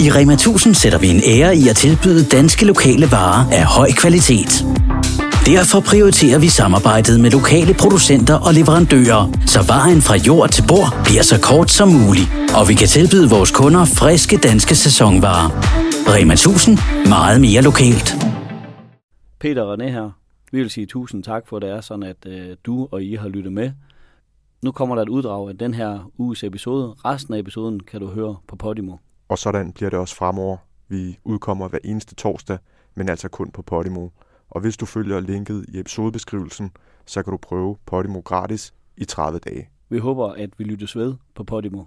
I Rema 1000 sætter vi en ære i at tilbyde danske lokale varer af høj kvalitet. Derfor prioriterer vi samarbejdet med lokale producenter og leverandører, så vejen fra jord til bord bliver så kort som muligt. Og vi kan tilbyde vores kunder friske danske sæsonvarer. Rema 1000. Meget mere lokalt. Peter og René her. Vi vil sige tusind tak for, at det er sådan, at øh, du og I har lyttet med. Nu kommer der et uddrag af den her uges episode. Resten af episoden kan du høre på Podimo. Og sådan bliver det også fremover. Vi udkommer hver eneste torsdag, men altså kun på Podimo. Og hvis du følger linket i episodebeskrivelsen, så kan du prøve Podimo gratis i 30 dage. Vi håber, at vi lyttes ved på Podimo.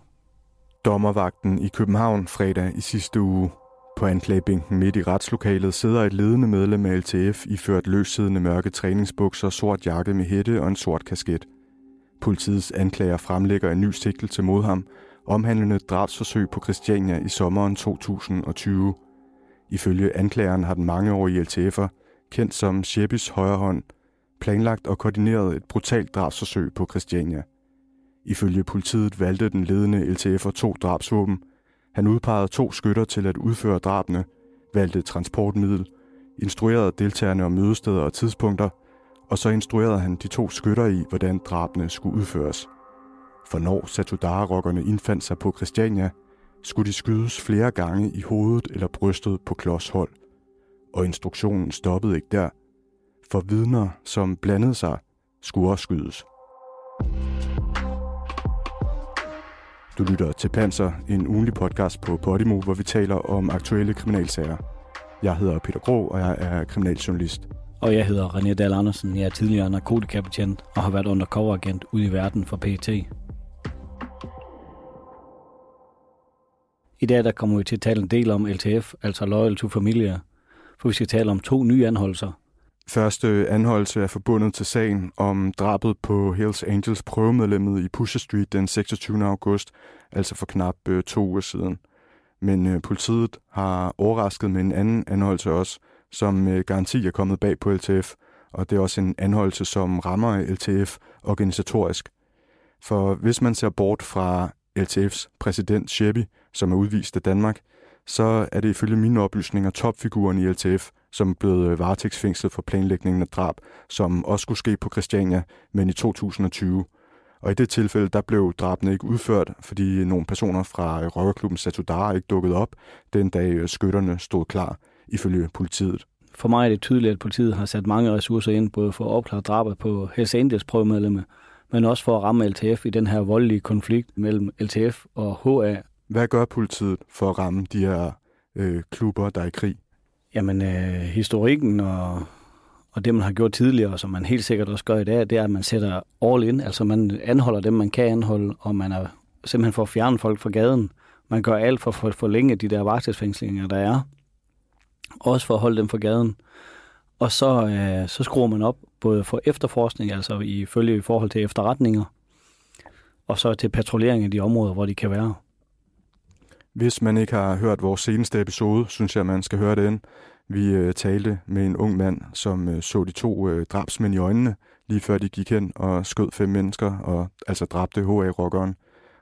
Dommervagten i København fredag i sidste uge. På anklagebænken midt i retslokalet sidder et ledende medlem af LTF iført løssiddende mørke træningsbukser, sort jakke med hætte og en sort kasket. Politiets anklager fremlægger en ny sigtelse mod ham, omhandlende drabsforsøg på Christiania i sommeren 2020. Ifølge anklageren har den mangeårige LTF'er, kendt som Shebis højre hånd, planlagt og koordineret et brutalt drabsforsøg på Christiania. Ifølge politiet valgte den ledende LTF'er to drabsvåben. Han udpegede to skytter til at udføre drabene, valgte transportmiddel, instruerede deltagerne om mødesteder og tidspunkter, og så instruerede han de to skytter i, hvordan drabene skulle udføres. For når Satudarerokkerne indfandt sig på Christiania, skulle de skydes flere gange i hovedet eller brystet på klodshold. Og instruktionen stoppede ikke der, for vidner, som blandede sig, skulle også skydes. Du lytter til Panser, en ugenlig podcast på Podimo, hvor vi taler om aktuelle kriminalsager. Jeg hedder Peter Grå, og jeg er kriminaljournalist. Og jeg hedder René Dahl Andersen. Jeg er tidligere narkotikabetjent og har været undercoveragent ude i verden for PET. I dag der kommer vi til at tale en del om LTF, altså Loyal to Familia, for vi skal tale om to nye anholdelser. Første anholdelse er forbundet til sagen om drabet på Hells Angels prøvemedlemmet i Pusher Street den 26. august, altså for knap øh, to uger siden. Men øh, politiet har overrasket med en anden anholdelse også, som øh, garanti er kommet bag på LTF, og det er også en anholdelse, som rammer LTF organisatorisk. For hvis man ser bort fra LTF's præsident Sheppi, som er udvist af Danmark, så er det ifølge mine oplysninger topfiguren i LTF, som blev øh, varetægtsfængslet for planlægningen af drab, som også skulle ske på Christiania, men i 2020. Og i det tilfælde, der blev drabene ikke udført, fordi nogle personer fra øh, røverklubben Satudara ikke dukkede op, den dag øh, skytterne stod klar, ifølge politiet. For mig er det tydeligt, at politiet har sat mange ressourcer ind, både for at opklare drabet på Hells Angels prøvemedlemmer, men også for at ramme LTF i den her voldelige konflikt mellem LTF og HA. Hvad gør politiet for at ramme de her øh, klubber, der er i krig? Jamen, øh, historikken og, og det, man har gjort tidligere, og som man helt sikkert også gør i dag, det er, at man sætter all in. Altså, man anholder dem, man kan anholde, og man er simpelthen for at fjerne folk fra gaden. Man gør alt for at forlænge de der varetægtsfængslinger, der er. Også for at holde dem fra gaden. Og så, øh, så skruer man op både for efterforskning, altså i følge i forhold til efterretninger, og så til patruljering af de områder, hvor de kan være. Hvis man ikke har hørt vores seneste episode, synes jeg, man skal høre den. Vi øh, talte med en ung mand, som øh, så de to øh, drabsmænd i øjnene, lige før de gik hen og skød fem mennesker, og altså dræbte HA-rockeren.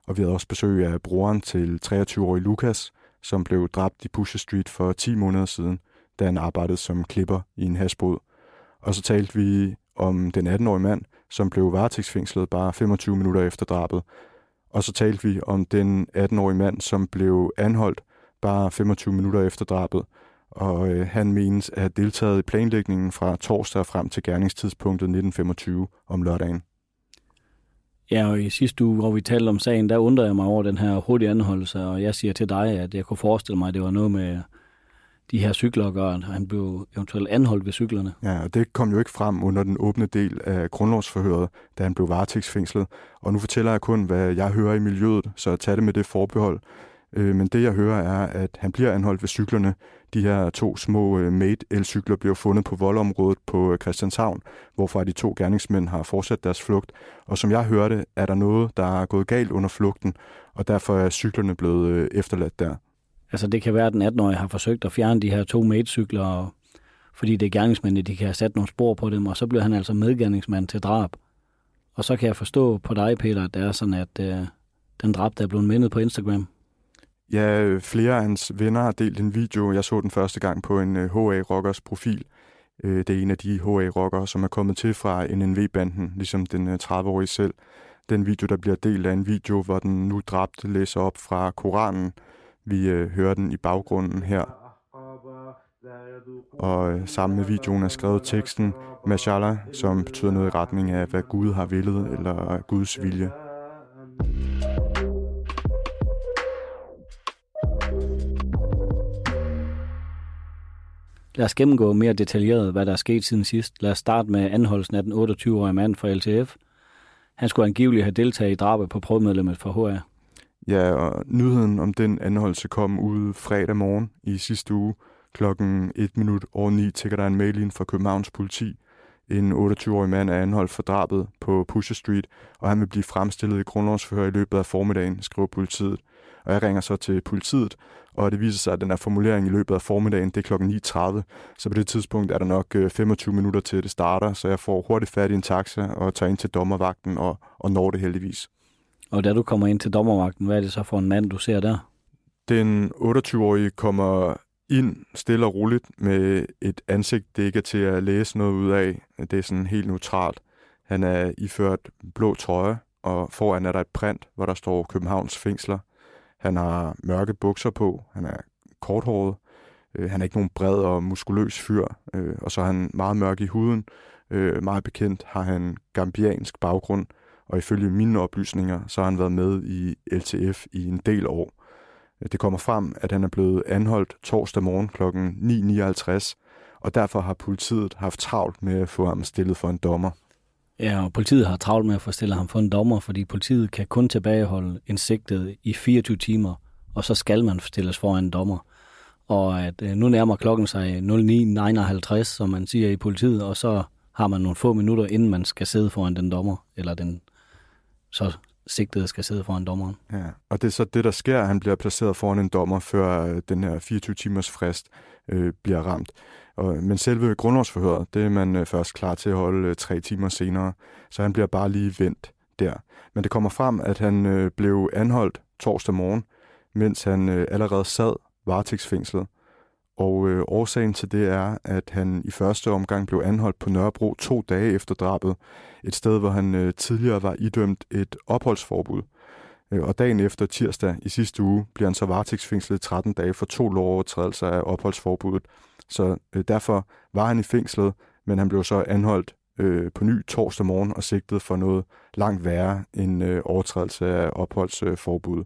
Og vi havde også besøg af broren til 23-årige Lukas, som blev dræbt i Pusher Street for 10 måneder siden, da han arbejdede som klipper i en hasbod. Og så talte vi om den 18-årige mand, som blev varetægtsfængslet bare 25 minutter efter drabet. Og så talte vi om den 18-årige mand, som blev anholdt bare 25 minutter efter drabet. Og øh, han menes at have deltaget i planlægningen fra torsdag frem til gerningstidspunktet 1925 om lørdagen. Ja, og i sidste uge, hvor vi talte om sagen, der undrede jeg mig over den her hurtige anholdelse, og jeg siger til dig, at jeg kunne forestille mig, at det var noget med de her cykler, og han blev eventuelt anholdt ved cyklerne. Ja, og det kom jo ikke frem under den åbne del af grundlovsforhøret, da han blev varetægtsfængslet. Og nu fortæller jeg kun, hvad jeg hører i miljøet, så tag det med det forbehold. Øh, men det jeg hører er, at han bliver anholdt ved cyklerne. De her to små øh, made Mate elcykler bliver fundet på voldområdet på øh, Christianshavn, hvorfra de to gerningsmænd har fortsat deres flugt. Og som jeg hørte, er der noget, der er gået galt under flugten, og derfor er cyklerne blevet efterladt der. Altså det kan være, at den 18-årige har forsøgt at fjerne de her to matecykler, og, fordi det er gerningsmændene, de kan have sat nogle spor på dem, og så bliver han altså medgerningsmand til drab. Og så kan jeg forstå på dig, Peter, at det er sådan, at øh, den dræbte er blevet mindet på Instagram. Ja, øh, flere af hans venner har delt en video. Jeg så den første gang på en øh, HA-rockers profil. Øh, det er en af de HA-rockere, som er kommet til fra NNV-banden, ligesom den 30-årige selv. Den video, der bliver delt er en video, hvor den nu dræbte læser op fra Koranen. Vi øh, hører den i baggrunden her. Og øh, sammen med videoen er skrevet teksten Mashallah, som betyder noget i retning af, hvad Gud har villet, eller Guds vilje. Lad os gennemgå mere detaljeret, hvad der er sket siden sidst. Lad os starte med anholdelsen af den 28-årige mand fra LTF. Han skulle angiveligt have deltaget i drabet på prøvemedlemmet for HR. Ja, og nyheden om den anholdelse kom ud fredag morgen i sidste uge, Klokken 1 minut over 9 tækker der en mail ind fra Københavns politi. En 28-årig mand er anholdt for drabet på Pusher Street, og han vil blive fremstillet i grundlovsforhør i løbet af formiddagen, skriver politiet. Og jeg ringer så til politiet, og det viser sig, at den her formulering i løbet af formiddagen, det er klokken 9.30. Så på det tidspunkt er der nok øh, 25 minutter til det starter, så jeg får hurtigt fat i en taxa og tager ind til dommervagten og, og når det heldigvis. Og da du kommer ind til dommermagten, hvad er det så for en mand, du ser der? Den 28-årige kommer ind stille og roligt med et ansigt, det ikke er til at læse noget ud af. Det er sådan helt neutralt. Han er iført blå trøje, og foran er der et print, hvor der står Københavns fængsler. Han har mørke bukser på, han er korthåret, øh, han er ikke nogen bred og muskuløs fyr, øh, og så er han meget mørk i huden. Øh, meget bekendt har han gambiansk baggrund, og ifølge mine oplysninger, så har han været med i LTF i en del år. Det kommer frem, at han er blevet anholdt torsdag morgen kl. 9.59, og derfor har politiet haft travlt med at få ham stillet for en dommer. Ja, og politiet har travlt med at få stillet ham for en dommer, fordi politiet kan kun tilbageholde en sigtet i 24 timer, og så skal man stilles for en dommer. Og at øh, nu nærmer klokken sig 09.59, som man siger i politiet, og så har man nogle få minutter, inden man skal sidde foran den dommer, eller den så sigtede skal sidde foran dommeren. Ja, og det er så det, der sker. Han bliver placeret foran en dommer, før øh, den her 24 timers frist øh, bliver ramt. Og, men selve grundlovsforhøret, det er man øh, først klar til at holde øh, tre timer senere, så han bliver bare lige vendt der. Men det kommer frem, at han øh, blev anholdt torsdag morgen, mens han øh, allerede sad varetægtsfængslet. Og øh, årsagen til det er, at han i første omgang blev anholdt på Nørrebro to dage efter drabet. Et sted, hvor han øh, tidligere var idømt et opholdsforbud. Øh, og dagen efter tirsdag i sidste uge bliver han så varetægtsfængslet 13 dage for to lovovertrædelser af opholdsforbuddet. Så øh, derfor var han i fængslet, men han blev så anholdt øh, på ny torsdag morgen og sigtet for noget langt værre end øh, overtrædelse af opholdsforbuddet.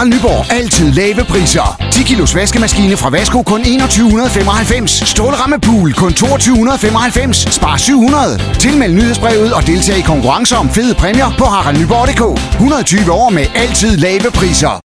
Harald Nyborg. Altid lave priser. 10 kilos vaskemaskine fra Vasko kun 2195. Stålramme pool kun 2295. Spar 700. Tilmeld nyhedsbrevet og deltag i konkurrencer om fede præmier på haraldnyborg.dk. 120 år med altid lave priser.